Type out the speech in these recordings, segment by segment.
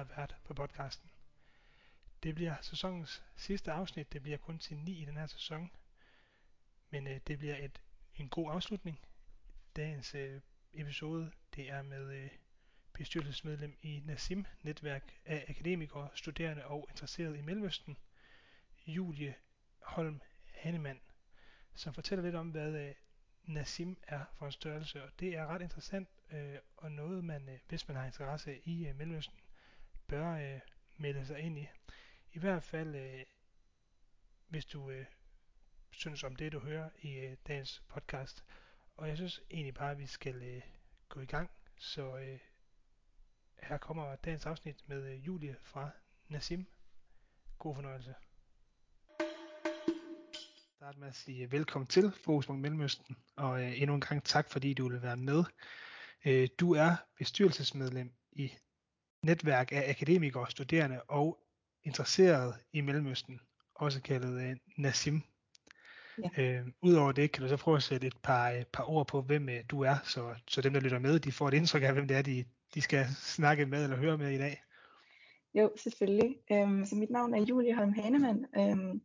er vært på podcasten. Det bliver sæsonens sidste afsnit. Det bliver kun til 9 i den her sæson. Men øh, det bliver et, en god afslutning. Dagens øh, episode, det er med øh, bestyrelsesmedlem i Nasim, netværk af akademikere, studerende og interesserede i Mellemøsten, Julie Holm Hannemann, som fortæller lidt om, hvad øh, Nasim er for en størrelse, og det er ret interessant øh, og noget, man, øh, hvis man har interesse i øh, Mellemøsten, bør øh, melde sig ind i. I hvert fald, øh, hvis du øh, synes om det, du hører i øh, dagens podcast. Og jeg synes egentlig bare, at vi skal øh, gå i gang. Så øh, her kommer dagens afsnit med øh, Julie fra Nasim. God fornøjelse. Start med at sige øh, velkommen til Fokus Mellemøsten, og øh, endnu en gang tak, fordi du vil være med. Øh, du er bestyrelsesmedlem i netværk af akademikere, studerende og interesserede i Mellemøsten, også kaldet øh, Nasim. Ja. Øh, Udover det, kan du så prøve at sætte et par, et par ord på, hvem øh, du er, så, så dem, der lytter med, de får et indtryk af, hvem det er, de, de skal snakke med eller høre med i dag. Jo, selvfølgelig. Øhm, så mit navn er Julie Holm Hanemann, øhm,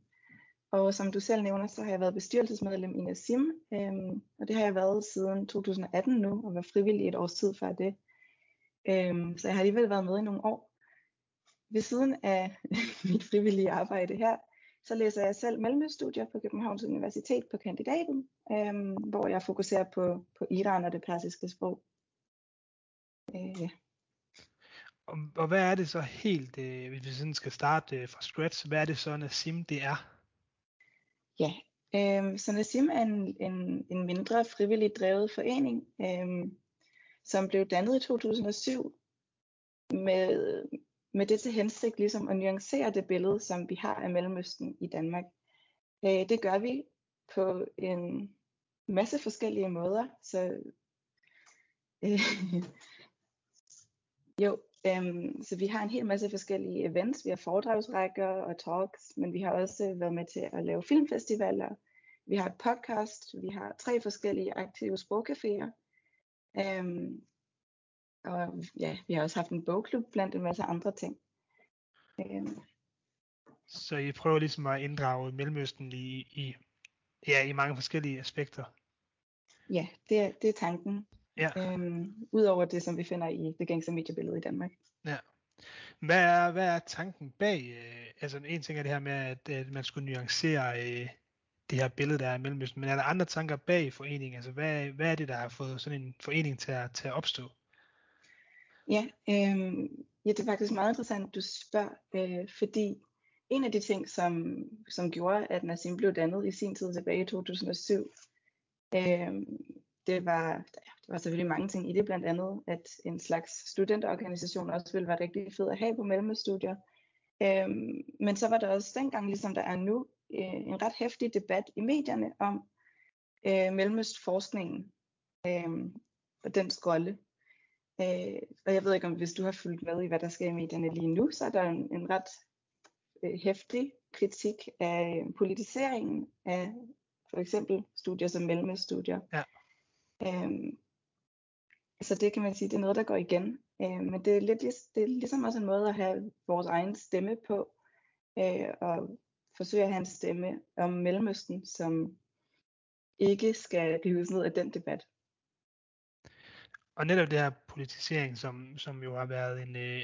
og som du selv nævner, så har jeg været bestyrelsesmedlem i Nasim, øhm, og det har jeg været siden 2018 nu, og var frivillig et års tid før det. Øhm, så jeg har alligevel været med i nogle år. Ved siden af mit frivillige arbejde her, så læser jeg selv mellemøststudier på Københavns Universitet på kandidaten, øhm, hvor jeg fokuserer på, på Iran og det persiske sprog. Øh, ja. Og, og hvad er det så helt, øh, hvis vi sådan skal starte øh, fra scratch, hvad er det så, Nassim det er? Ja, øh, så Nassim er en, en, en mindre frivilligt drevet forening, øh, som blev dannet i 2007 med, med det til hensigt ligesom at nuancere det billede, som vi har af Mellemøsten i Danmark. Øh, det gør vi på en masse forskellige måder. Så øh, jo, øh, så vi har en hel masse forskellige events. Vi har foredragsrækker og talks, men vi har også været med til at lave filmfestivaler. Vi har et podcast. Vi har tre forskellige aktive sprogcaféer. Øh, og ja, vi har også haft en bogklub blandt en masse andre ting. Øhm. Så I prøver ligesom at inddrage Mellemøsten i, i, ja, i mange forskellige aspekter? Ja, det er, det er tanken. Ja. Øhm, Udover det, som vi finder i det gængse mediebillede i Danmark. Ja. Hvad er, hvad er tanken bag? Øh, altså en ting er det her med, at, at man skulle nuancere øh, det her billede, der er i Mellemøsten, men er der andre tanker bag foreningen? Altså hvad, hvad er det, der har fået sådan en forening til at, til at opstå? Ja, øh, ja, det er faktisk meget interessant, du spørger, øh, fordi en af de ting, som, som gjorde, at Nassim blev dannet i sin tid tilbage i 2007, øh, det var, det var selvfølgelig mange ting i det, blandt andet, at en slags studenterorganisation også ville være rigtig fed at have på mellemstudier. Øh, men så var der også dengang, ligesom der er nu, øh, en ret hæftig debat i medierne om øh, mellemøstforskningen øh, og dens rolle. Øh, og jeg ved ikke om, hvis du har fulgt med i, hvad der sker i medierne lige nu, så er der en, en ret øh, hæftig kritik af politiseringen af for eksempel studier som mellemstudier. Ja. Øhm, så det kan man sige, det er noget, der går igen. Øh, men det er, lidt, det er ligesom også en måde at have vores egen stemme på, øh, og forsøger han stemme om Mellemøsten, som ikke skal rives ned af den debat og netop det her politisering, som, som jo har været en, øh,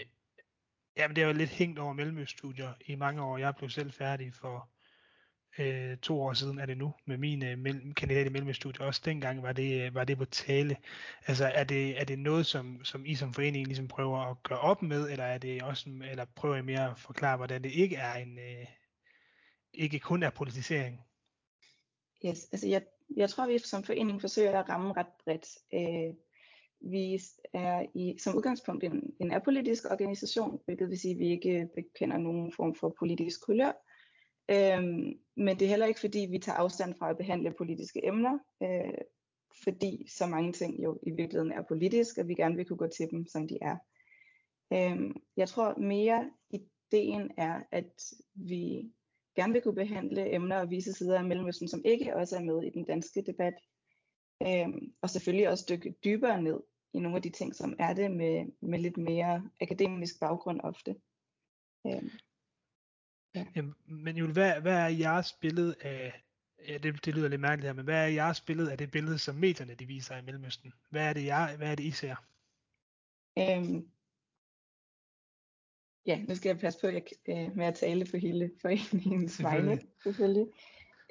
jamen det har jo lidt hængt over mellemøststudier i mange år. Jeg blev selv færdig for øh, to år siden, er det nu, med min øh, mellem, kandidat i mellemøststudier. Også dengang var det, øh, var det på tale. Altså er det, er det noget, som, som I som forening ligesom prøver at gøre op med, eller er det også, eller prøver I mere at forklare, hvordan det ikke er en, øh, ikke kun er politisering? Yes, altså jeg, jeg tror, vi som forening forsøger at ramme ret bredt. Øh, vi er i, som udgangspunkt en, en apolitisk organisation, hvilket vil sige, at vi ikke bekender nogen form for politisk kulør. Øhm, men det er heller ikke fordi, vi tager afstand fra at behandle politiske emner, øh, fordi så mange ting jo i virkeligheden er politiske, og vi gerne vil kunne gå til dem, som de er. Øhm, jeg tror mere, ideen er, at vi gerne vil kunne behandle emner og vise sider af Mellemøsten, som ikke også er med i den danske debat. Øhm, og selvfølgelig også dykke dybere ned i nogle af de ting, som er det med, med lidt mere akademisk baggrund ofte. Øhm, ja. Men Jule, hvad, hvad er jeres billede af, ja, det, det lyder lidt mærkeligt her, men hvad er jeres billede af det billede, som medierne de viser i Mellemøsten? Hvad er det, jeg, hvad er det I ser? Øhm, ja, nu skal jeg passe på jeg, øh, med at tale for hele foreningens vegne, selvfølgelig.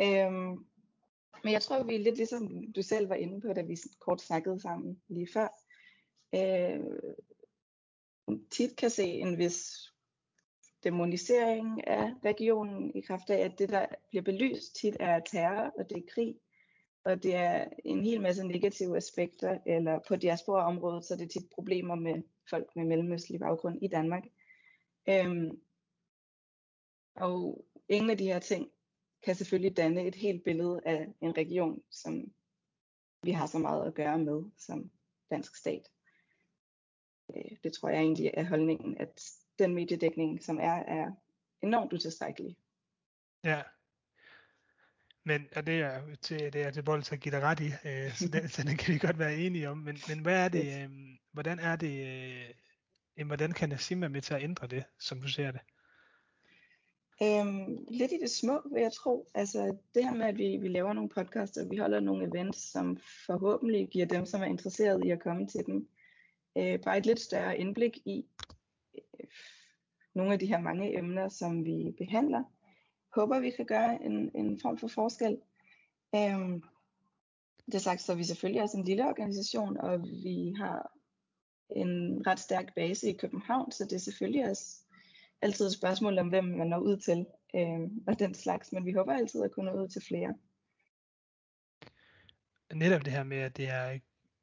Øhm, men jeg tror, vi er lidt ligesom du selv var inde på, da vi kort snakkede sammen lige før. Øh, tit kan se en vis demonisering af regionen i kraft af, at det, der bliver belyst tit er terror, og det er krig, og det er en hel masse negative aspekter, eller på diaspora-området, så er det tit problemer med folk med mellemøstlig baggrund i Danmark. Øhm, og ingen af de her ting kan selvfølgelig danne et helt billede af en region, som vi har så meget at gøre med som dansk stat. Øh, det tror jeg egentlig er holdningen, at den mediedækning, som er, er enormt utilstrækkelig. Ja. Men og det er til, det er til bold til at give dig ret i, øh, så, den, så den kan vi godt være enige om. Men, men hvad er det, øh, hvordan er det, øh, hvordan kan Nassim være med til at ændre det, som du ser det? Øhm, lidt i det små, vil jeg tro. Altså det her med, at vi, vi laver nogle podcasts, og vi holder nogle events, som forhåbentlig giver dem, som er interesseret i at komme til dem, øh, bare et lidt større indblik i øh, nogle af de her mange emner, som vi behandler. Håber, vi kan gøre en, en form for forskel. Øhm, det sagt, så er vi selvfølgelig også en lille organisation, og vi har en ret stærk base i København, så det er selvfølgelig også altid et spørgsmål om, hvem man når ud til, øh, og den slags, men vi håber altid at kunne nå ud til flere. Netop det her med, at det er,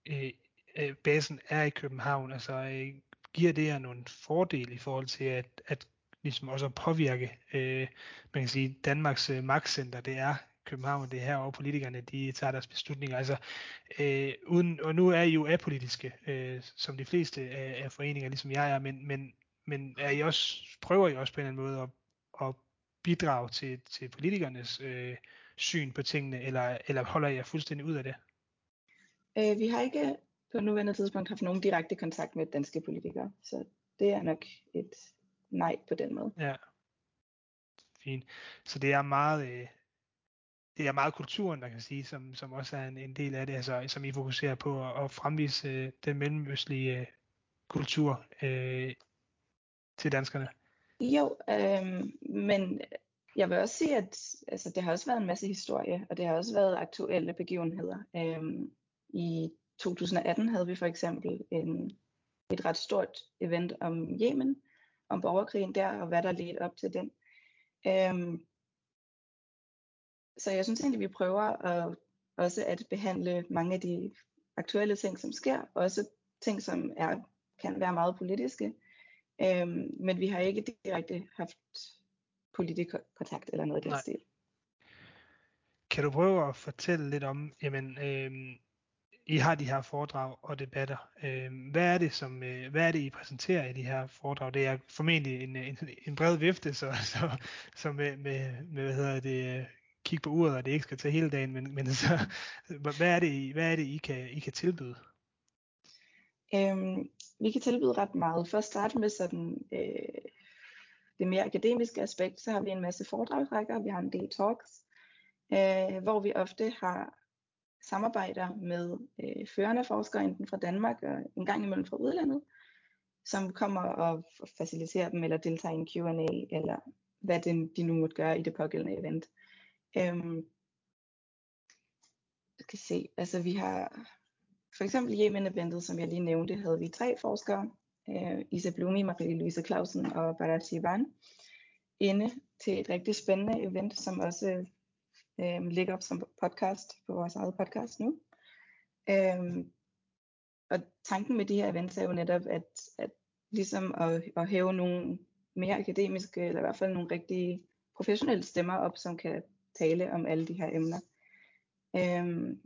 øh, øh, basen er i København, altså øh, giver det jer nogle fordele i forhold til at, at ligesom også at påvirke, øh, man kan sige, Danmarks øh, magtcenter, det er København, det er her, hvor politikerne de tager deres beslutninger. Altså, øh, uden, og nu er I jo apolitiske, øh, som de fleste af, af foreninger, ligesom jeg er, men, men men er I også, prøver I også på en eller anden måde at, at bidrage til, til politikernes øh, syn på tingene, eller, eller holder jeg fuldstændig ud af det? Øh, vi har ikke på nuværende tidspunkt haft nogen direkte kontakt med danske politikere, så det er nok et nej på den måde. Ja, fint. Så det er meget, øh, det er meget kulturen, man kan sige, som, som også er en, en del af det, altså, som I fokuserer på at, at fremvise øh, den mellemøstlige øh, kultur øh, til danskerne? Jo, øh, men jeg vil også sige, at altså, det har også været en masse historie, og det har også været aktuelle begivenheder. Øh, I 2018 havde vi for eksempel en, et ret stort event om Yemen, om borgerkrigen der, og hvad der ledte op til den. Øh, så jeg synes egentlig, vi prøver at, også at behandle mange af de aktuelle ting, som sker, også ting, som er, kan være meget politiske, Øhm, men vi har ikke direkte haft politisk kontakt eller noget i den stil. Kan du prøve at fortælle lidt om, jamen, øhm, I har de her foredrag og debatter. Øhm, hvad er det, som, øh, hvad er det, I præsenterer i de her foredrag? Det er formentlig en, en, en bred vifte, så, så, så med, med, med, hvad hedder det, kig på uret, og det ikke skal tage hele dagen, men, men så, hvad er det, hvad er det, I kan, I kan tilbyde? Øhm, vi kan tilbyde ret meget. For at starte med sådan, øh, det mere akademiske aspekt, så har vi en masse foredragsrækker, vi har en del talks, øh, hvor vi ofte har samarbejder med øh, førende forskere, enten fra Danmark og en gang imellem fra udlandet, som kommer og faciliterer dem, eller deltager i en Q&A, eller hvad det, de nu måtte gøre i det pågældende event. Øhm, skal se, altså vi har for eksempel Yemen-eventet, som jeg lige nævnte, havde vi tre forskere, øh, Isa Blumi, Marie-Louise Clausen og Barat Sivan, inde til et rigtig spændende event, som også øh, ligger op som podcast på vores eget podcast nu. Øh, og tanken med de her events er jo netop, at, at ligesom at, at hæve nogle mere akademiske, eller i hvert fald nogle rigtig professionelle stemmer op, som kan tale om alle de her emner. Øhm,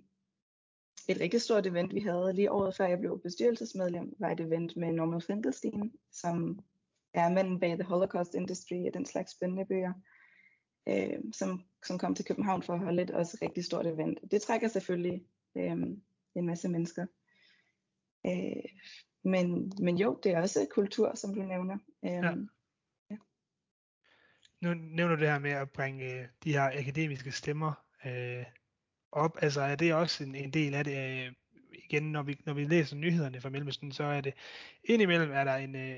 et rigtig stort event, vi havde lige året før jeg blev bestyrelsesmedlem, var et event med Norman Finkelstein, som er manden bag The Holocaust Industry og den slags spændende bøger, øh, som, som kom til København for at holde et også rigtig stort event. Det trækker selvfølgelig øh, en masse mennesker. Øh, men, men jo, det er også kultur, som du nævner. Øhm, ja. Nu nævner du det her med at bringe øh, de her akademiske stemmer øh, op. Altså er det også en, en del af det? Øh, igen, når vi, når vi læser nyhederne fra Mellemøsten, så er det indimellem er der en, øh,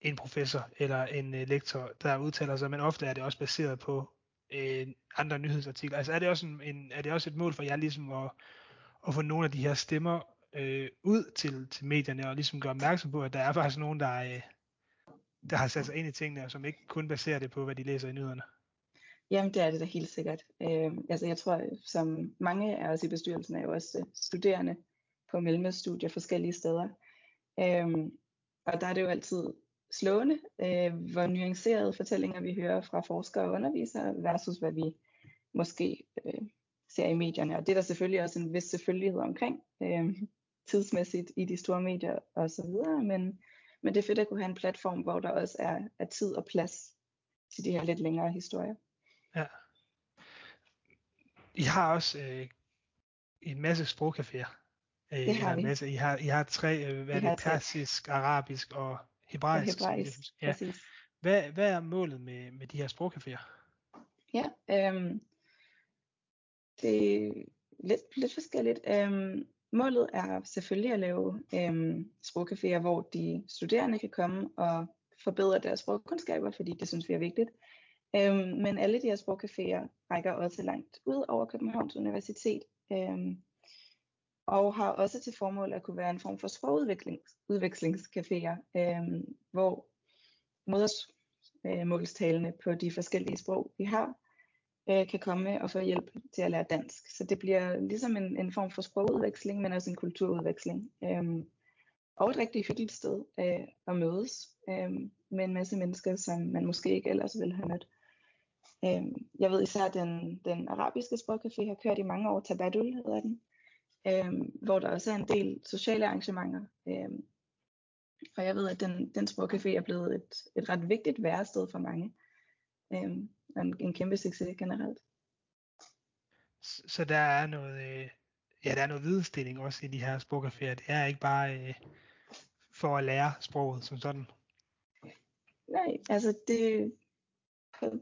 en professor eller en øh, lektor, der udtaler sig, men ofte er det også baseret på øh, andre nyhedsartikler. Altså er det, også en, en, er det også et mål for jer ligesom at, at få nogle af de her stemmer øh, ud til, til medierne og ligesom gøre opmærksom på, at der er faktisk nogen, der, øh, der har sat sig ind i tingene, og som ikke kun baserer det på, hvad de læser i nyhederne? Jamen, det er det da helt sikkert. Øh, altså, jeg tror, som mange af os i bestyrelsen er jo også øh, studerende på mellemstudier forskellige steder. Øh, og der er det jo altid slående, øh, hvor nuancerede fortællinger vi hører fra forskere og undervisere, versus hvad vi måske øh, ser i medierne. Og det er der selvfølgelig også en vis selvfølgelighed omkring, øh, tidsmæssigt i de store medier og så videre, men, men det er fedt at kunne have en platform, hvor der også er, er tid og plads til de her lidt længere historier. Ja. I har også øh, en masse sprogcaféer. Øh, det har I, har. Masse, I, har, I har tre, øh, hvad er det, persisk, arabisk og hebraisk. Og hebraisk, ja. præcis. Hvad, hvad er målet med, med de her sprogcaféer? Ja, øhm, det er lidt, lidt forskelligt. Øhm, målet er selvfølgelig at lave øhm, sprogcaféer, hvor de studerende kan komme og forbedre deres sprogkundskaber, fordi det synes vi er vigtigt. Øhm, men alle de her sprogcaféer rækker også langt ud over Københavns Universitet, øhm, og har også til formål at kunne være en form for sprogudvekslingscaféer, øhm, hvor modersmålstalende på de forskellige sprog, vi har, øh, kan komme og få hjælp til at lære dansk. Så det bliver ligesom en, en form for sprogudveksling, men også en kulturudveksling. Øhm, og et rigtig hyggeligt sted øh, at mødes øh, med en masse mennesker, som man måske ikke ellers ville have mødt. Øh, jeg ved især, at den, den arabiske sprogcafé har kørt i mange år, Tabadul hedder den, øh, hvor der også er en del sociale arrangementer. Øh, og jeg ved, at den, den sprogcafé er blevet et, et ret vigtigt værested for mange. Øh, en, en kæmpe succes generelt. Så der er noget, øh, ja, der er noget vidensdeling også i de her sprogcaféer. Det er ikke bare øh, for at lære sproget som sådan. Nej, altså det,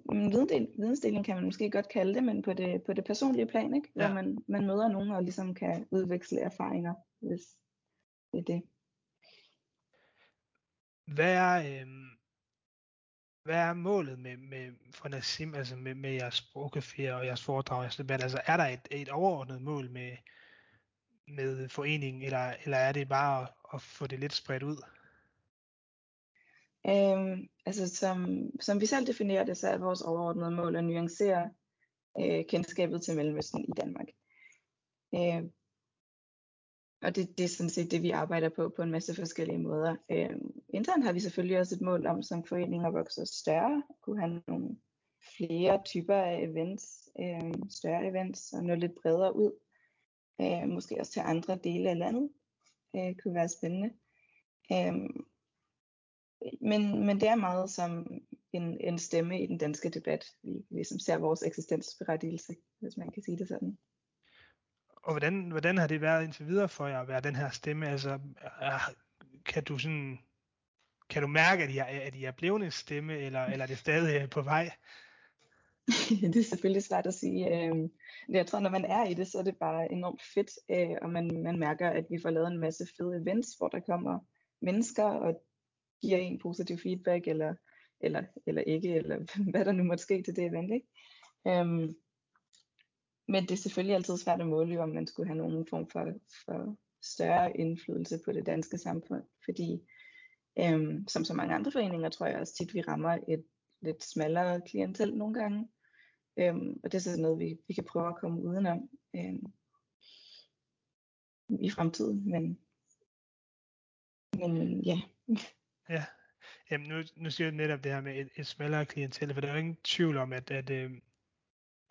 videndel, vidensdeling kan man måske godt kalde det, men på det, på det personlige plan, ikke? hvor ja. man, man møder nogen og ligesom kan udveksle erfaringer, hvis det er det. Hvad er, øh, hvad er målet med, med for Nassim, altså med, med jeres sprogcafé og jeres foredrag og jeres debat? Altså er der et, et overordnet mål med, med foreningen, eller, eller er det bare at, at få det lidt spredt ud? Øhm, altså som, som vi selv definerer det, så er vores overordnede mål at nuancere øh, kendskabet til Mellemøsten i Danmark. Øh, og det, det er sådan set det, vi arbejder på på en masse forskellige måder. Øh, internt har vi selvfølgelig også et mål om som foreninger vokser større, kunne have nogle flere typer af events, øh, større events og nå lidt bredere ud. Øh, måske også til andre dele af landet. Øh, kunne være spændende. Øh, men, men det er meget som en, en stemme i den danske debat. Vi ligesom ser vores eksistensberettigelse, hvis man kan sige det sådan. Og hvordan, hvordan har det været indtil videre for jer at være den her stemme? Altså, kan du sådan, kan du mærke, at I er, at I er blevet en stemme, eller, eller er det stadig øh, på vej? det er selvfølgelig svært at sige. Øhm, jeg tror, når man er i det, så er det bare enormt fedt, øh, og man, man mærker, at vi får lavet en masse fede events, hvor der kommer mennesker og giver en positiv feedback, eller, eller, eller ikke, eller hvad der nu måtte ske til det event. Ikke? Um, men det er selvfølgelig altid svært at måle, om man skulle have nogen form for, for større indflydelse på det danske samfund, fordi øhm, som så mange andre foreninger, tror jeg også tit, vi rammer et lidt smallere klientel nogle gange. Øhm, og det er sådan noget, vi, vi kan prøve at komme udenom øhm, i fremtiden. Men, men ja. Ja, Jamen, nu, nu siger du netop det her med et, et smallere klientel, for der er jo ingen tvivl om, at, at, øh,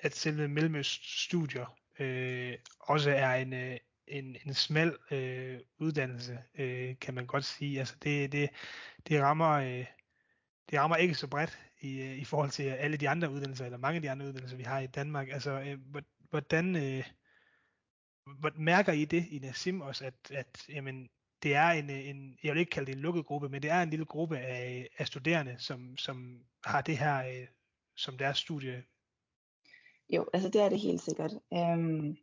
at selve Mellemøst-studier øh, også er en, øh, en, en smal øh, uddannelse, øh, kan man godt sige. Altså det, det, det rammer øh, det rammer ikke så bredt i, øh, i forhold til alle de andre uddannelser, eller mange af de andre uddannelser, vi har i Danmark. Altså, øh, hvordan, øh, hvordan mærker I det i Nassim også, at, at jamen, det er en, øh, en, jeg vil ikke kalde det en lukket gruppe, men det er en lille gruppe af, af studerende, som, som har det her øh, som deres studie. Jo, altså det er det helt sikkert. Øhm,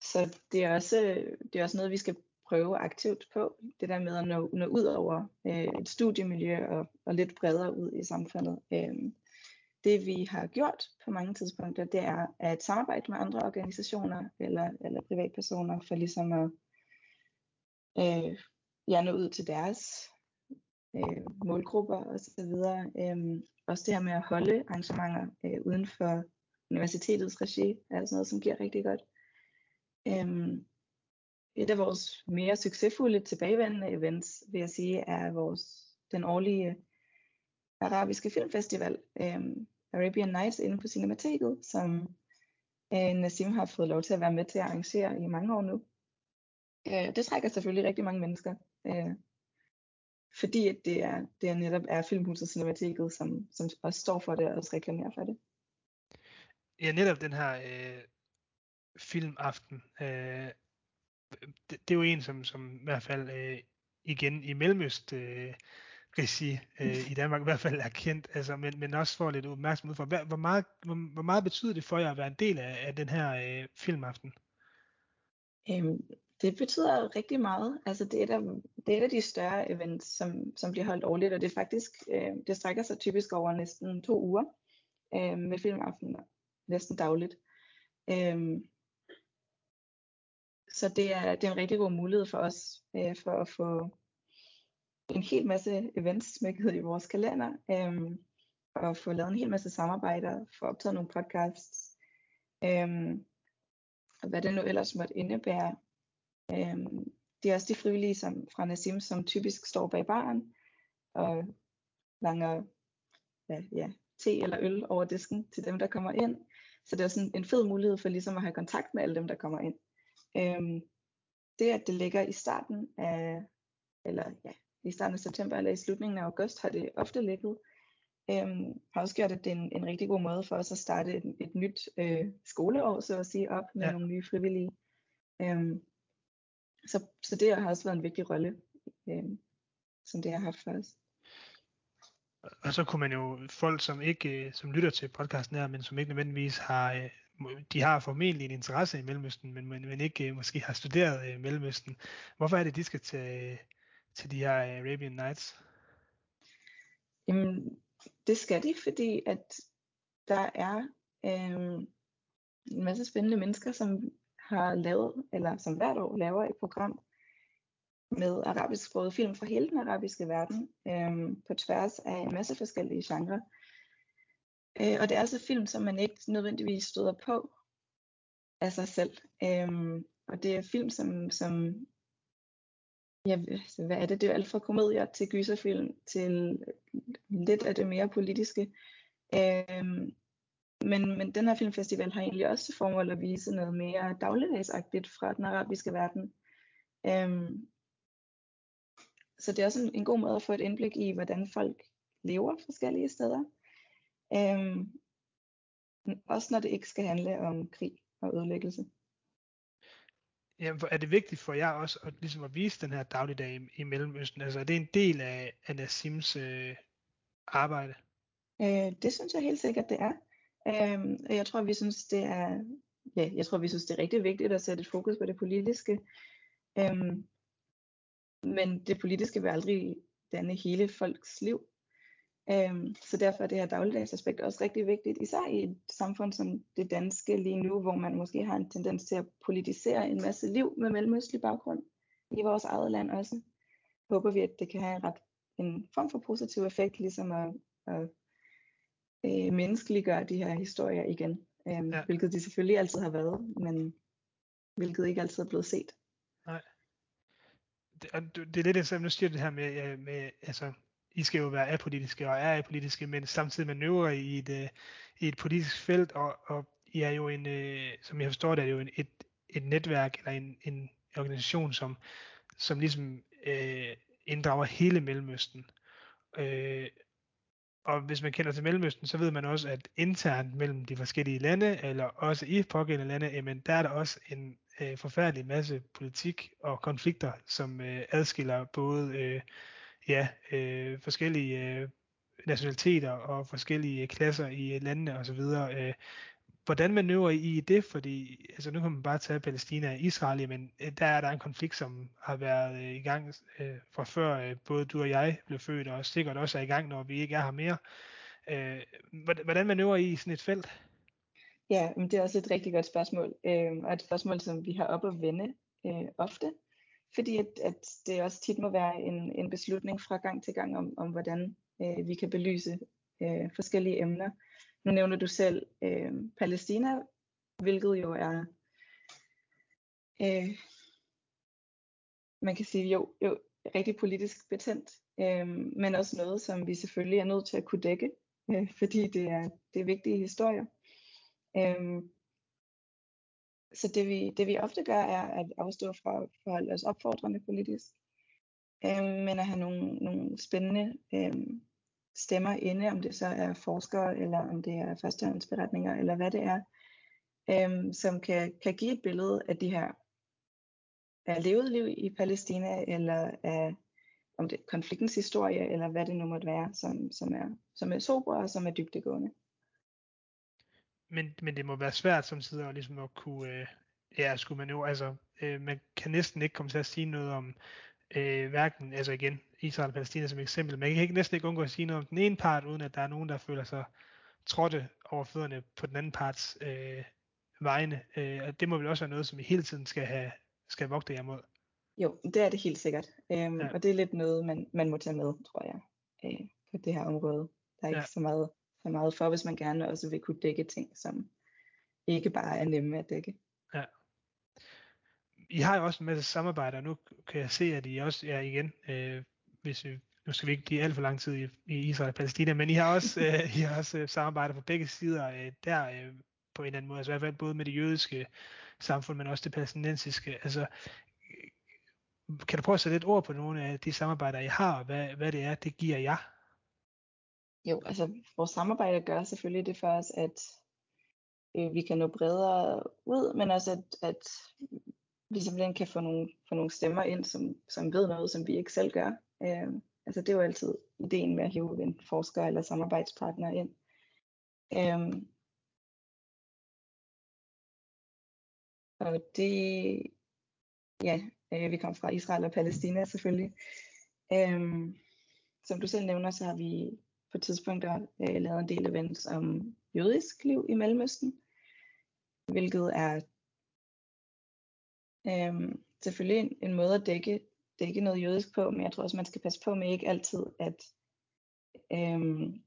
så det er, også, øh, det er også noget, vi skal prøve aktivt på. Det der med at nå, nå ud over øh, et studiemiljø og, og lidt bredere ud i samfundet. Øhm, det vi har gjort på mange tidspunkter, det er at samarbejde med andre organisationer eller, eller privatpersoner for ligesom at øh, ja, nå ud til deres øh, målgrupper osv. Øhm, også det her med at holde arrangementer øh, uden for universitetets regi, er sådan noget, som giver rigtig godt. Øhm, et af vores mere succesfulde tilbagevendende events, vil jeg sige, er vores, den årlige arabiske filmfestival, øhm, Arabian Nights inde på Cinemateket, som øh, Nassim har fået lov til at være med til at arrangere i mange år nu. Øh, det trækker selvfølgelig rigtig mange mennesker, øh, fordi at det, er, det er netop er Filmhuset Cinemateket, som, som også står for det og også reklamerer for det. Ja, netop den her øh, filmaften, øh, det, det er jo en, som, som i hvert fald øh, igen i Mellemøst øh, regi øh, i Danmark i hvert fald er kendt, altså, men, men også får lidt opmærksomhed for. Hvor, hvor, meget, hvor, hvor meget betyder det for jer at være en del af, af den her øh, filmaften? Øhm, det betyder rigtig meget. Altså det er, der, det er et af de større events, som, som bliver holdt årligt, og det er faktisk, øh, det strækker sig typisk over næsten to uger øh, med filmaften næsten dagligt. Øh, så det er, det er en rigtig god mulighed for os øh, for at få en hel masse events smækket i vores kalender, øh, og få lavet en hel masse samarbejder, få optaget nogle podcasts, øh, og hvad det nu ellers måtte indebære. Øh, det er også de frivillige som, fra Nassim, som typisk står bag baren og langer ja, ja, te eller øl over disken til dem, der kommer ind. Så det er sådan en fed mulighed for ligesom at have kontakt med alle dem, der kommer ind. Øhm, det, at det ligger i starten af, eller ja, i starten af september eller i slutningen af august, har det ofte ligget, øhm, har også gjort, at det er en, en rigtig god måde for os at starte et, et nyt øh, skoleår, så at sige, op med ja. nogle nye frivillige. Øhm, så, så det har også været en vigtig rolle, øh, som det har haft for os. Og så kunne man jo, folk som ikke, øh, som lytter til podcasten her, men som ikke nødvendigvis har, øh, de har formentlig en interesse i Mellemøsten, men, men, men ikke øh, måske har studeret Mellemøsten. Hvorfor er det, de skal til, til de her Arabian Nights? Jamen, det skal de, fordi at der er øh, en masse spændende mennesker, som har lavet, eller som hvert år laver et program med arabisksproget film fra hele den arabiske verden, øh, på tværs af en masse forskellige genrer. Øh, og det er altså film, som man ikke nødvendigvis støder på af sig selv. Øh, og det er film, som, som ja, altså, hvad er det? Det er alt fra komedier til gyserfilm til lidt af det mere politiske. Øh, men, men den her filmfestival har egentlig også til formål at vise noget mere dagligdagsagtigt fra den arabiske verden. Øhm, så det er også en, en god måde at få et indblik i, hvordan folk lever forskellige steder. Øhm, også når det ikke skal handle om krig og ødelæggelse. Ja, er det vigtigt for jer også at, ligesom at vise den her dagligdag i, i Mellemøsten? Altså er det en del af, af Nassims øh, arbejde? Øh, det synes jeg helt sikkert, det er. Øhm, jeg tror, vi synes, det er, ja, jeg tror, vi synes, det er rigtig vigtigt at sætte et fokus på det politiske. Øhm, men det politiske vil aldrig danne hele folks liv. Øhm, så derfor er det her dagligdagsaspekt også rigtig vigtigt, især i et samfund som det danske lige nu, hvor man måske har en tendens til at politisere en masse liv med mellemøstlig baggrund i vores eget land også. Håber vi, at det kan have en, ret, en form for positiv effekt, ligesom at, at øh, menneskeliggøre de her historier igen. Øh, ja. Hvilket de selvfølgelig altid har været, men hvilket ikke altid er blevet set. Nej. Det, det er lidt det, som nu siger det her med, med altså, I skal jo være apolitiske og er apolitiske, men samtidig manøvrer i et, øh, i et politisk felt, og, og I er jo en, øh, som jeg forstår det, er jo en, et, et netværk eller en, en organisation, som, som ligesom øh, inddrager hele Mellemøsten. Øh, og hvis man kender til Mellemøsten, så ved man også, at internt mellem de forskellige lande, eller også i pågældende lande, jamen der er der også en, øh, forfærdelig masse politik og konflikter, som øh, adskiller både øh, ja, øh, forskellige øh, nationaliteter og forskellige klasser i øh, landene osv. Øh, hvordan manøvrer I i det? Fordi altså, nu kan man bare tage Palæstina og Israel, men øh, der er der en konflikt, som har været øh, i gang øh, fra før øh, både du og jeg blev født, og sikkert også er i gang, når vi ikke er her mere. Øh, hvordan manøvrer I i sådan et felt? Ja, men det er også et rigtig godt spørgsmål, øh, og et spørgsmål, som vi har op at vende øh, ofte, fordi at, at det også tit må være en, en beslutning fra gang til gang om, om hvordan øh, vi kan belyse øh, forskellige emner. Nu nævner du selv øh, Palæstina, hvilket jo er, øh, man kan sige, jo, jo rigtig politisk betændt, øh, men også noget, som vi selvfølgelig er nødt til at kunne dække, øh, fordi det er, det er vigtige historier. Øh, så det vi, det vi ofte gør, er at afstå fra at forholde os opfordrende politisk, øh, men at have nogle, nogle spændende øh, stemmer inde, om det så er forskere, eller om det er førstehåndsberetninger, eller hvad det er, øhm, som kan, kan give et billede af de her af levet liv i Palæstina, eller af om det er konfliktens historie, eller hvad det nu måtte være, som, som er, som er sober og som er dybdegående. Men, men det må være svært som at, ligesom at kunne, øh, ja, skulle man jo, altså, øh, man kan næsten ikke komme til at sige noget om, øh, hverken, altså igen, Israel og Palæstina som eksempel, man kan ikke næsten ikke undgå at sige noget om den ene part, uden at der er nogen, der føler sig trådte over fødderne på den anden parts øh, vegne. Øh, og det må vel også være noget, som vi hele tiden skal have skal vogte jer mod. Jo, det er det helt sikkert. Øhm, ja. Og det er lidt noget, man, man må tage med, tror jeg, øh, på det her område. Der er ikke ja. så, meget, så meget for, hvis man gerne også vil kunne dække ting, som ikke bare er nemme at dække. Ja. I har jo også en masse samarbejder, nu kan jeg se, at I også er igen, øh, hvis vi, nu skal vi ikke blive alt for lang tid i, i Israel og Palæstina, men I har også, øh, I har også øh, samarbejder på begge sider øh, der øh, på en eller anden måde, altså i hvert fald både med det jødiske samfund, men også det palæstinensiske. Altså, kan du prøve at sætte lidt ord på nogle af de samarbejder, I har, og hvad, hvad det er, det giver jer? Jo, altså vores samarbejde gør selvfølgelig det for os, at øh, vi kan nå bredere ud, men også at, at vi simpelthen kan få nogle, få nogle stemmer ind, som, som ved noget, som vi ikke selv gør. Øh, altså det er jo altid ideen med at hive en forsker eller samarbejdspartner ind. Øh, og det, ja, øh, vi kom fra Israel og Palæstina selvfølgelig. Øh, som du selv nævner, så har vi på tidspunkter øh, lavet en del events om jødisk liv i Mellemøsten, hvilket er øh, selvfølgelig en, en måde at dække, dække noget jødisk på, men jeg tror også, man skal passe på med ikke altid at øhm,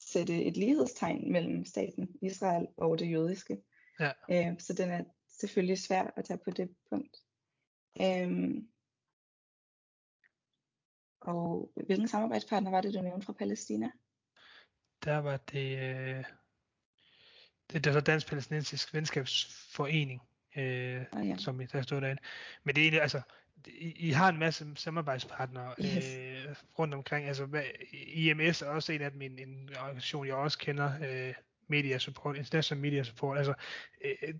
sætte et lighedstegn mellem staten Israel og det jødiske. Ja. Øhm, så den er selvfølgelig svær at tage på det punkt. Øhm, og hvilken samarbejdspartner var det, du nævnte fra Palæstina? Der var det, øh, det der var Dansk Palæstinensisk Venskabsforening øh, ah, ja. som der stod derinde. Men det er altså, I, I har en masse samarbejdspartnere yes. øh, rundt omkring. Altså, hvad, IMS er også en af dem, en, en organisation, jeg også kender, øh, Media Support, International Media Support. Altså, øh,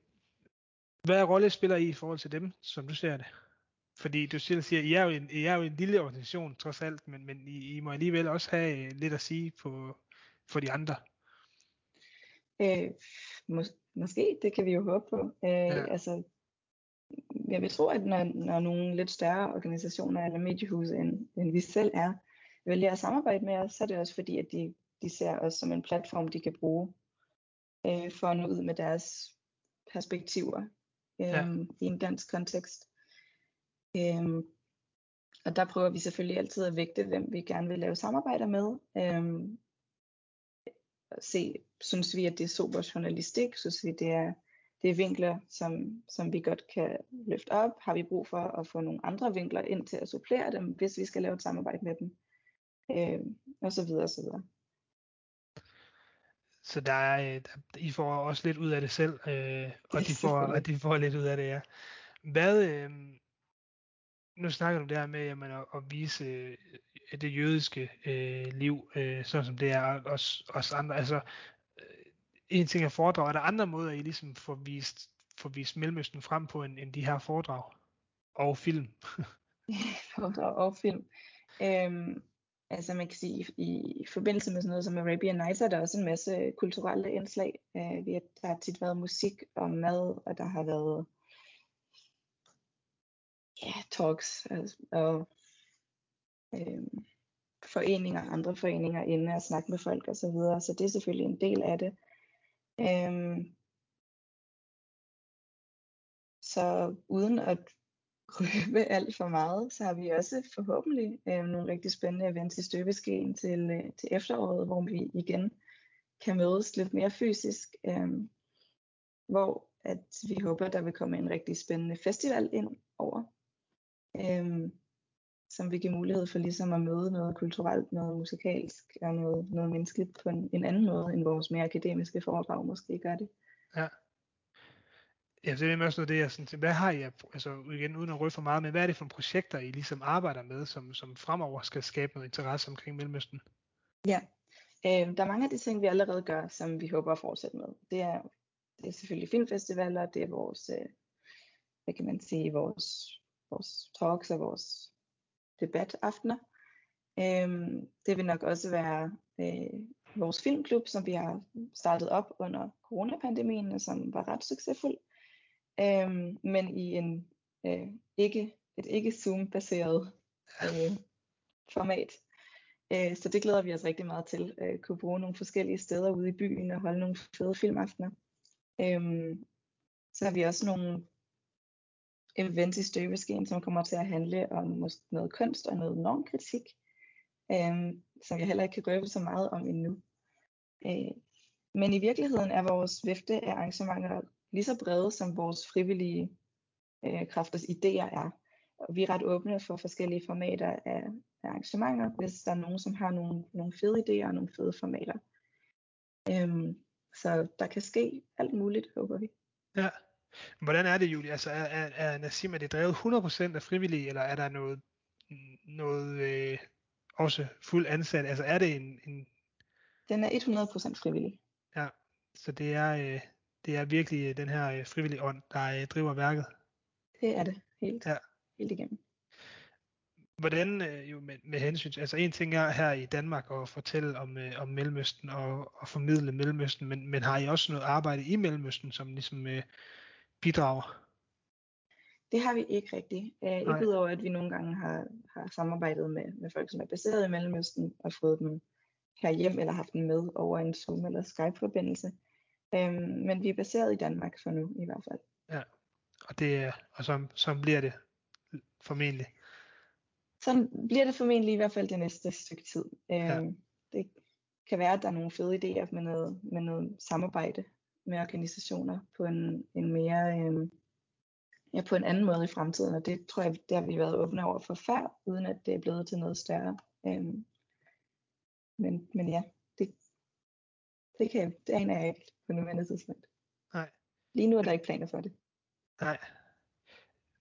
hvad rolle spiller I i forhold til dem, som du ser det? Fordi du selv siger, I er jo en, I er jo en lille organisation, trods alt, men, men I, I må alligevel også have lidt at sige på, for de andre. Øh, mås- måske, det kan vi jo håbe på. Øh, ja. Altså, jeg vil tro, at når, når nogle lidt større organisationer eller mediehuse, end, end vi selv er, vælger at samarbejde med os, så er det også fordi, at de, de ser os som en platform, de kan bruge øh, for at nå ud med deres perspektiver øh, ja. i en dansk kontekst. Øh, og der prøver vi selvfølgelig altid at vægte, hvem vi gerne vil lave samarbejder med. Øh, se, synes vi, at det er super journalistik, synes vi, det er, det er vinkler, som, som vi godt kan løfte op. Har vi brug for at få nogle andre vinkler ind til at supplere dem, hvis vi skal lave et samarbejde med dem, øh, og så videre, og så videre. Så der er, der, I får også lidt ud af det selv, øh, og de får, og de får lidt ud af det, ja. Hvad, øh, nu snakker du der med jamen, at, at vise øh, det jødiske øh, liv, øh, sådan som det er, os, os andre. Altså, øh, en ting er foredrag, er der andre måder, I ligesom får vist får vist Mellemøsten frem på end, end de her foredrag og film. foredrag og film. Øhm, altså man kan sige, i, i forbindelse med sådan noget som Arabian Nights, er der også en masse kulturelle indslag. Øh, vi har, der har tit været musik og mad, og der har været ja, talks altså, og øh, foreninger, andre foreninger inde og snakke med folk osv. Så, videre. så det er selvfølgelig en del af det. Øhm, så uden at røbe alt for meget, så har vi også forhåbentlig øh, nogle rigtig spændende events i støbeskeen til, øh, til efteråret, hvor vi igen kan mødes lidt mere fysisk, øh, hvor at vi håber, der vil komme en rigtig spændende festival ind over, øh, som vil give mulighed for ligesom at møde noget kulturelt, noget musikalsk og noget, noget menneskeligt på en, en anden måde, end vores mere akademiske foredrag måske gør det. Ja. Ja, det er også noget det, jeg sådan, hvad har I, altså igen uden at røde for meget, men hvad er det for projekter, I ligesom arbejder med, som, som fremover skal skabe noget interesse omkring Mellemøsten? Ja, øh, der er mange af de ting, vi allerede gør, som vi håber at fortsætte med. Det er, det er selvfølgelig filmfestivaler, det er vores, øh, hvad kan man sige, vores, vores talks og vores debataftener. Øhm, det vil nok også være øh, vores filmklub, som vi har startet op under coronapandemien, og som var ret succesfuld øhm, men i en øh, ikke, et ikke Zoom-baseret øh, format. Øh, så det glæder vi os rigtig meget til. Øh, kunne bruge nogle forskellige steder ude i byen og holde nogle fede filmaftener. Øhm, så har vi også nogle event i støbeskeen, som kommer til at handle om noget kunst og noget normkritik, øh, som jeg heller ikke kan røbe så meget om endnu. Øh, men i virkeligheden er vores vifte af arrangementer lige så brede, som vores frivillige øh, kræfters idéer er. Og vi er ret åbne for forskellige formater af, af arrangementer, hvis der er nogen, som har nogle, nogle fede idéer og nogle fede formater. Øhm, så der kan ske alt muligt, håber vi. Ja. Hvordan er det, Julie? Altså, er, er, er Nassim, er det drevet 100% af frivillige, eller er der noget, noget øh, også fuld ansat? Altså, er det en, en... Den er 100% frivillig. Ja, så det er, øh, det er virkelig øh, den her øh, frivillige ånd, der øh, driver værket. Det er det, helt, ja. helt igennem. Hvordan jo med, med hensyn altså en ting er her i Danmark at fortælle om, om Mellemøsten og, og formidle Mellemøsten, men, men har I også noget arbejde i Mellemøsten, som ligesom uh, bidrager? Det har vi ikke rigtigt. Uh, ikke udover at vi nogle gange har, har samarbejdet med, med folk, som er baseret i Mellemøsten, og fået dem herhjem eller haft dem med over en Zoom eller Skype-forbindelse. Øhm, men vi er baseret i Danmark for nu i hvert fald. Ja, og, det, og så, så bliver det formentlig. Så bliver det formentlig i hvert fald det næste stykke tid. Øhm, ja. Det kan være, at der er nogle fede idéer med noget, med noget samarbejde med organisationer på en, en mere øhm, ja, på en anden måde i fremtiden, og det tror jeg, det har vi været åbne over for før, uden at det er blevet til noget større. Øhm, men, men ja, det, det, kan, det aner jeg ikke på nuværende tidspunkt. Nej. Lige nu er der ikke planer for det. Nej.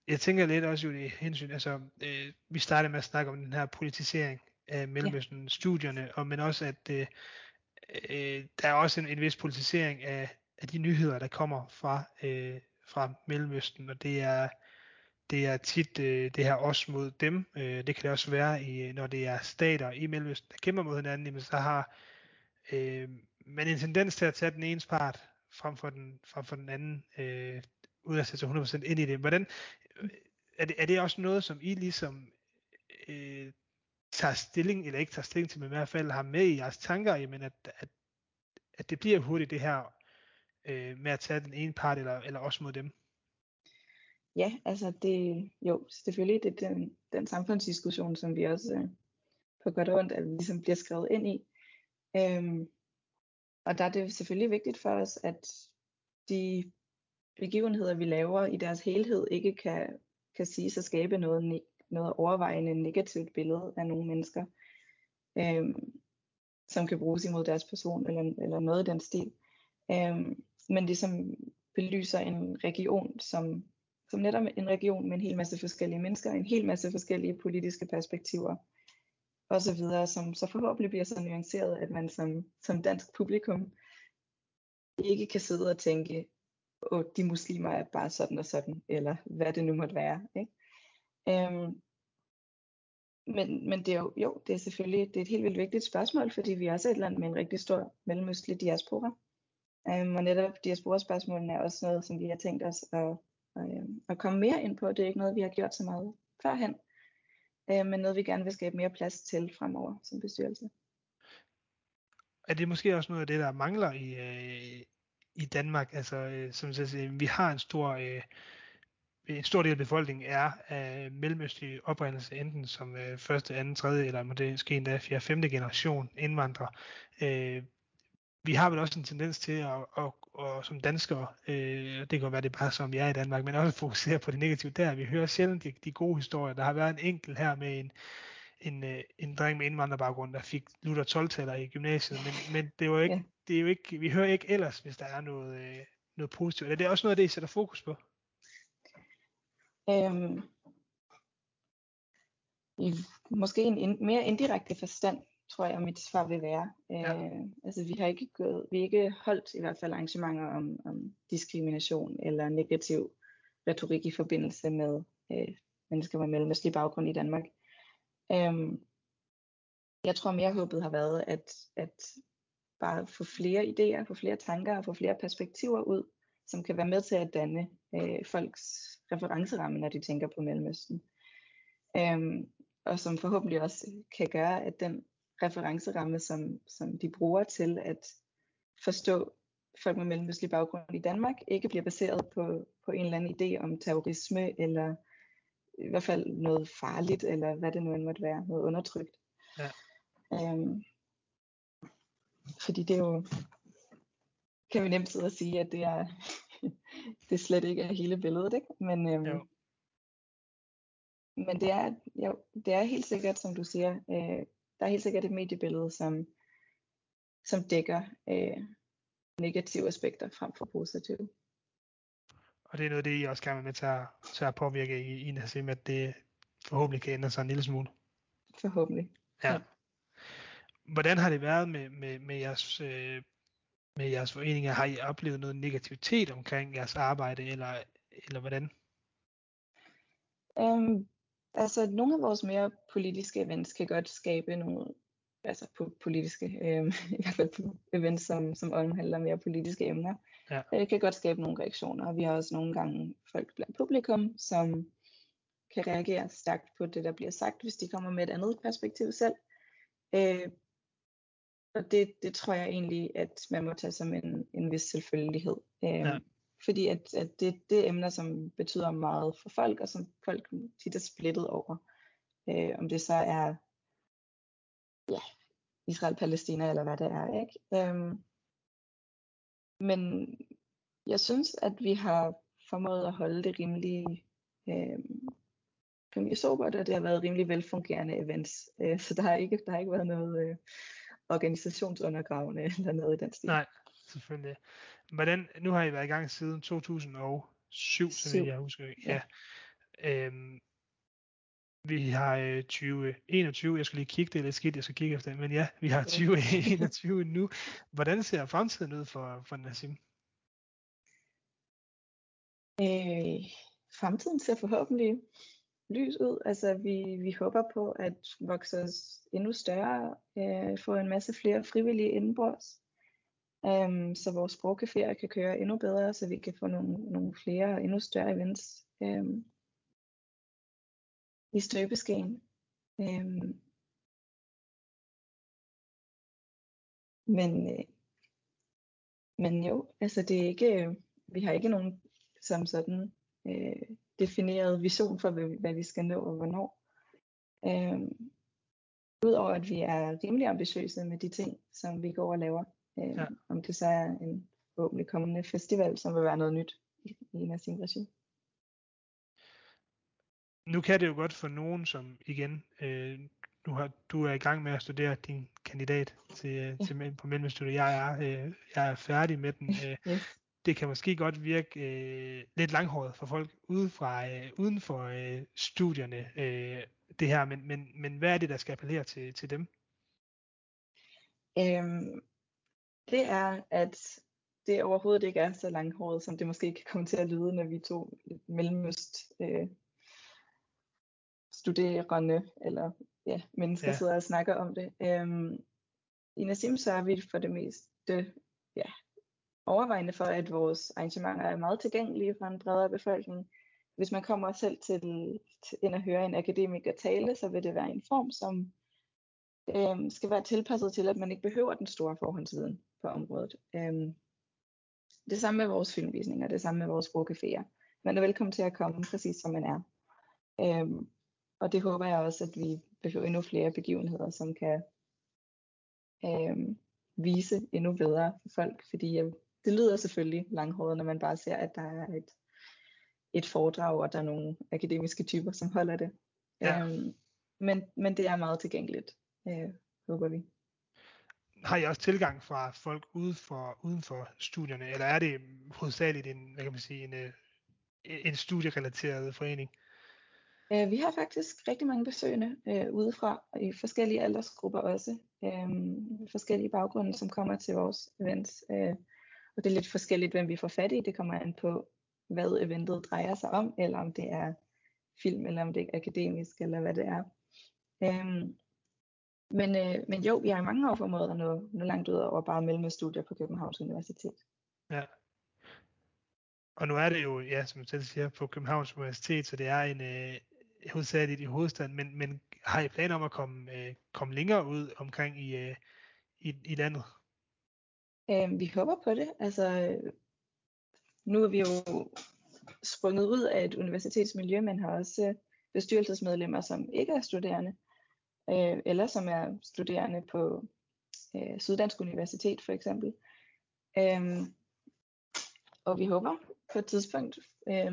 Jeg tænker lidt også i hensyn, altså øh, vi startede med at snakke om den her politisering af Mellemøsten ja. studierne, og men også at øh, øh, der er også en, en vis politisering af, af de nyheder, der kommer fra, øh, fra Mellemøsten, og det er det er tit øh, det her os mod dem. Øh, det kan det også være, i, når det er stater i Mellemøsten, der kæmper mod hinanden, jamen, så har øh, men en tendens til at tage den ene part frem for den, frem for den anden, øh, uden at sætte sig 100% ind i det. Hvordan, er, det, er det også noget, som I ligesom øh, tager stilling, eller ikke tager stilling til, men i hvert fald har med i jeres tanker, jamen at, at, at det bliver hurtigt det her øh, med at tage den ene part, eller, eller også mod dem? Ja, altså det, jo, selvfølgelig, det er den, den samfundsdiskussion, som vi også øh, på godt og ondt, at vi ligesom bliver skrevet ind i. Øhm, og der er det selvfølgelig vigtigt for os, at de begivenheder, vi laver i deres helhed, ikke kan, kan sige at skabe noget, noget overvejende negativt billede af nogle mennesker, øhm, som kan bruges imod deres person eller, eller noget i den stil. Øhm, men det som belyser en region, som, som netop en region med en hel masse forskellige mennesker, en hel masse forskellige politiske perspektiver, og så videre, som så forhåbentlig bliver så nuanceret, at man som, som dansk publikum ikke kan sidde og tænke, og de muslimer er bare sådan og sådan, eller hvad det nu måtte være. Ikke? Øhm, men, men det er jo, jo, det er selvfølgelig det er et helt vildt vigtigt spørgsmål, fordi vi er også et land med en rigtig stor mellemøstlig diaspora. Um, og netop diaspora-spørgsmålene er også noget, som vi har tænkt os at, at, at komme mere ind på. Det er ikke noget, vi har gjort så meget førhen, øh, men noget, vi gerne vil skabe mere plads til fremover som bestyrelse. Er det måske også noget af det, der mangler i, øh, i Danmark? Altså, øh, som jeg siger, vi har en stor... Øh, en stor del af befolkningen er af mellemøstlig oprindelse, enten som øh, første, anden, tredje, eller måske endda fjerde, femte generation indvandrere. Øh, vi har vel også en tendens til at, at, at, at som danskere, øh, det kan være det bare som vi er i Danmark, men også fokusere på det negative der. Vi hører sjældent de, de gode historier. Der har været en enkelt her med en, en, øh, en dreng med indvandrerbaggrund, der fik Luther 12 i gymnasiet, men, men det, var ikke, ja. det er jo ikke, vi hører ikke ellers, hvis der er noget, øh, noget positivt. Er det også noget af det, I sætter fokus på? Øhm, i måske en in, mere indirekte forstand, tror jeg, mit svar vil være. Ja. Øh, altså vi har ikke gået, vi ikke holdt i hvert fald arrangementer om, om diskrimination eller negativ retorik i forbindelse med øh, mennesker med mellemøstlig baggrund i Danmark. Øhm, jeg tror mere håbet har været at, at bare få flere idéer, få flere tanker og få flere perspektiver ud, som kan være med til at danne øh, folks referenceramme, når de tænker på Mellemøsten. Øhm, og som forhåbentlig også kan gøre, at den referenceramme, som, som de bruger til at forstå folk med mellemøstlig baggrund i Danmark, ikke bliver baseret på, på en eller anden idé om terrorisme, eller i hvert fald noget farligt, eller hvad det nu end måtte være, noget undertrykt. Ja. Øhm, fordi det er jo, kan vi nemt sidde og sige, at det er, det slet ikke er hele billedet, ikke? Men, øhm, jo. men det, er, jo, det er helt sikkert, som du siger, øh, der er helt sikkert et mediebillede, som, som dækker øh, negative aspekter frem for positive. Og det er noget, det I også gerne med til at, til at påvirke i, i Nassim, at det forhåbentlig kan ændre sig en lille smule. Forhåbentlig. Ja. ja. Hvordan har det været med, med, med jeres øh, med jeres foreninger? Har I oplevet noget negativitet omkring jeres arbejde, eller, eller hvordan? Um, altså, nogle af vores mere politiske events kan godt skabe nogle, altså på politiske, um, i hvert fald på events, som, som omhandler mere politiske emner, ja. det kan godt skabe nogle reaktioner. Vi har også nogle gange folk blandt publikum, som kan reagere stærkt på det, der bliver sagt, hvis de kommer med et andet perspektiv selv. Uh, og det, det tror jeg egentlig, at man må tage som en, en vis selvfølgelighed. Øhm, ja. Fordi at, at det, det er emner, som betyder meget for folk, og som folk tit er splittet over. Øh, om det så er ja, Israel-Palæstina, eller hvad det er. Ikke? Øhm, men jeg synes, at vi har formået at holde det rimelig, øh, rimelig sobert, og det har været rimelig velfungerende events. Øh, så der har ikke, der har ikke været noget... Øh, organisationsundergravende eller noget i den stil. Nej, selvfølgelig. Hvordan, nu har I været i gang siden 2007, så jeg husker. Ja. ja. Øhm, vi har 2021, øh, jeg skal lige kigge, det er lidt skidt, jeg skal kigge efter, men ja, vi har 2021 nu. Hvordan ser fremtiden ud for, for Nassim? Øh, fremtiden ser forhåbentlig lys ud. Altså vi, vi håber på at vokse os endnu større, øh, få en masse flere frivillige indenbords, Øhm, så vores sprogcaféer kan køre endnu bedre, så vi kan få nogle, nogle flere og endnu større events øh, i støbeskeen. Øh, men, øh, men jo, altså det er ikke, øh, vi har ikke nogen som sådan øh, defineret vision for, hvad, hvad vi skal nå og hvornår. Øhm, Udover at vi er rimelig ambitiøse med de ting, som vi går og laver. Øhm, ja. Om det så er en forhåbentlig kommende festival, som vil være noget nyt i, i en af sin regi. Nu kan det jo godt for nogen, som igen, øh, nu har, du er i gang med at studere din kandidat til, ja. til på mellemstudiet. Jeg er, øh, jeg er færdig med den. Øh, yes det kan måske godt virke øh, lidt langhåret for folk ude fra, øh, uden for øh, studierne, øh, det her, men, men, men hvad er det, der skal appellere til, til dem? Øhm, det er, at det overhovedet ikke er så langhåret, som det måske kan komme til at lyde, når vi to mellemøst øh, studerende, eller ja, mennesker ja. sidder og snakker om det. Øhm, I Nassim så er vi for det meste ja, overvejende for, at vores arrangementer er meget tilgængelige for en bredere befolkning. Hvis man kommer selv til, til ind og høre en akademiker tale, så vil det være en form, som øhm, skal være tilpasset til, at man ikke behøver den store forhåndsviden på området. Øhm, det samme med vores filmvisninger, det samme med vores sprogcaféer. Man er velkommen til at komme præcis som man er. Øhm, og det håber jeg også, at vi behøver endnu flere begivenheder, som kan øhm, vise endnu bedre for folk, fordi øh, det lyder selvfølgelig langhåret, når man bare ser, at der er et, et foredrag, og der er nogle akademiske typer, som holder det. Ja. Øhm, men, men det er meget tilgængeligt, øh, håber vi. Har I også tilgang fra folk uden for, uden for studierne, eller er det hovedsageligt en, hvad kan man sige, en, øh, en studierelateret forening? Øh, vi har faktisk rigtig mange besøgende øh, udefra, i forskellige aldersgrupper også, øh, forskellige baggrunde, som kommer til vores events. Øh, og det er lidt forskelligt, hvem vi får fat i. Det kommer an på, hvad eventet drejer sig om, eller om det er film, eller om det er akademisk, eller hvad det er. Øhm, men, øh, men jo, vi har i mange år formået at nå, nå langt ud over bare mellemstudier på Københavns Universitet. Ja. Og nu er det jo, ja, som du selv siger, på Københavns Universitet, så det er en øh, hovedsageligt i hovedstaden, men, men har I planer om at komme, øh, komme længere ud omkring i, øh, i, i landet? Øh, vi håber på det. Altså, nu er vi jo sprunget ud af et universitetsmiljø, men har også bestyrelsesmedlemmer, som ikke er studerende, øh, eller som er studerende på øh, Syddansk Universitet for eksempel. Øh, og vi håber på et tidspunkt øh,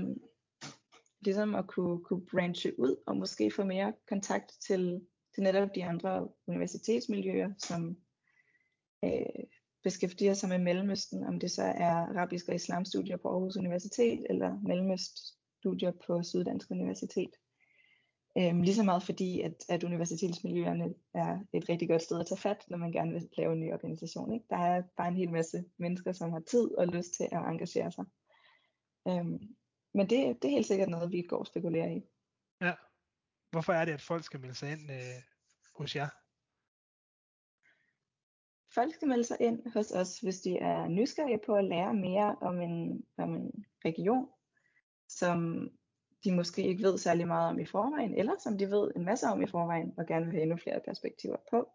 ligesom at kunne, kunne branche ud og måske få mere kontakt til, til netop de andre universitetsmiljøer, som øh, beskæftiger sig med Mellemøsten, om det så er arabisk og islamstudier på Aarhus Universitet eller Mellemøststudier på Syddansk Universitet. Øhm, lige så meget fordi, at, at universitetsmiljøerne er et rigtig godt sted at tage fat, når man gerne vil lave en ny organisation. Ikke? Der er bare en hel masse mennesker, som har tid og lyst til at engagere sig. Øhm, men det, det er helt sikkert noget, vi går og spekulerer i. Ja. Hvorfor er det, at folk skal melde sig ind øh, hos jer? Folk skal melde sig ind hos os, hvis de er nysgerrige på at lære mere om en, om en region, som de måske ikke ved særlig meget om i forvejen, eller som de ved en masse om i forvejen, og gerne vil have endnu flere perspektiver på.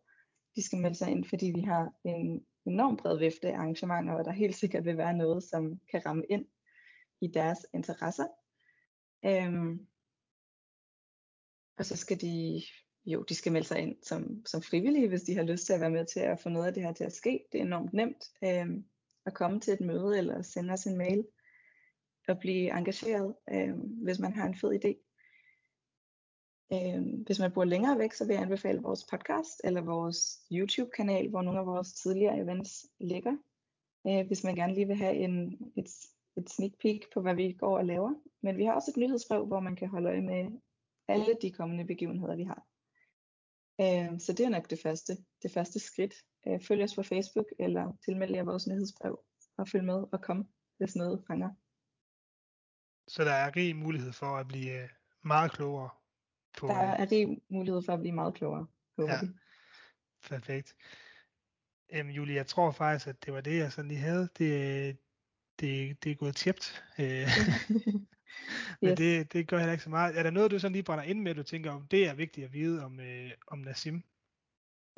De skal melde sig ind, fordi vi har en enorm bred vifte af arrangementer, og der helt sikkert vil være noget, som kan ramme ind i deres interesser. Øhm, og så skal de jo, de skal melde sig ind som, som frivillige, hvis de har lyst til at være med til at få noget af det her til at ske. Det er enormt nemt øhm, at komme til et møde eller sende os en mail at blive engageret, øh, hvis man har en fed idé. Øh, hvis man bor længere væk, så vil jeg anbefale vores podcast eller vores YouTube-kanal, hvor nogle af vores tidligere events ligger. Øh, hvis man gerne lige vil have en, et, et sneak peek på, hvad vi går og laver. Men vi har også et nyhedsbrev, hvor man kan holde øje med alle de kommende begivenheder, vi har. Øh, så det er nok det første, det første skridt. Øh, følg os på Facebook eller tilmeld jer vores nyhedsbrev og følg med og kom, hvis noget fanger. Så der er rig mulighed for at blive øh, meget klogere? På, der er rig mulighed for at blive meget klogere, håber ja. vi. Perfekt. Øhm, Julie, jeg tror faktisk, at det var det, jeg sådan lige havde. Det, det, det er gået tjept. Øh, Men yes. det, det gør heller ikke så meget. Er der noget, du sådan lige brænder ind med, du tænker, om det er vigtigt at vide om, øh, om Nassim?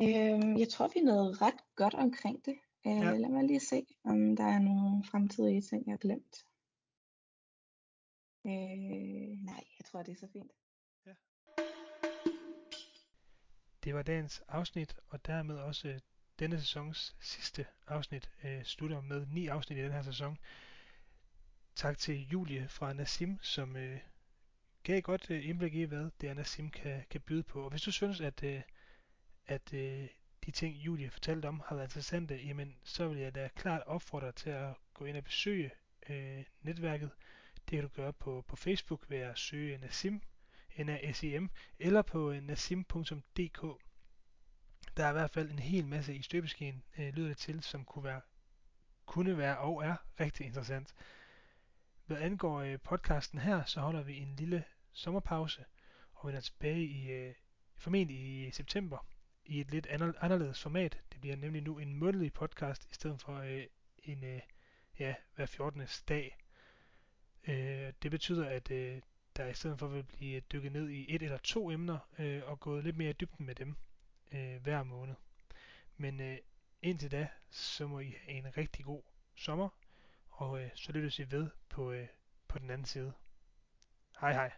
Øhm, jeg tror, vi er noget ret godt omkring det. Øh, ja. Lad mig lige se, om der er nogle fremtidige ting, jeg har glemt. Øh, nej, jeg tror, det er så fint. Ja. Det var dagens afsnit, og dermed også øh, denne sæsons sidste afsnit. Øh, slutter med ni afsnit i den her sæson. Tak til Julie fra Nasim, som øh, gav godt øh, indblik i, hvad det er, Nasim kan, kan byde på. Og hvis du synes, at, øh, at øh, de ting, Julie fortalte om, har været interessante, jamen, så vil jeg da klart opfordre dig til at gå ind og besøge øh, netværket. Det kan du gøre på, på Facebook ved at søge Nassim, n a s i m eller på øh, nasim.dk. nassim.dk. Der er i hvert fald en hel masse i støbeskeen, øh, lyder det til, som kunne være kunne være og er rigtig interessant. Hvad angår øh, podcasten her, så holder vi en lille sommerpause og vender tilbage i øh, formentlig i september i et lidt anderledes format. Det bliver nemlig nu en månedlig podcast i stedet for øh, en øh, ja, hver 14. dag. Øh, det betyder, at øh, der i stedet for vil blive dykket ned i et eller to emner øh, og gået lidt mere i dybden med dem øh, hver måned. Men øh, indtil da, så må I have en rigtig god sommer, og øh, så lyttes I ved på, øh, på den anden side. Hej hej.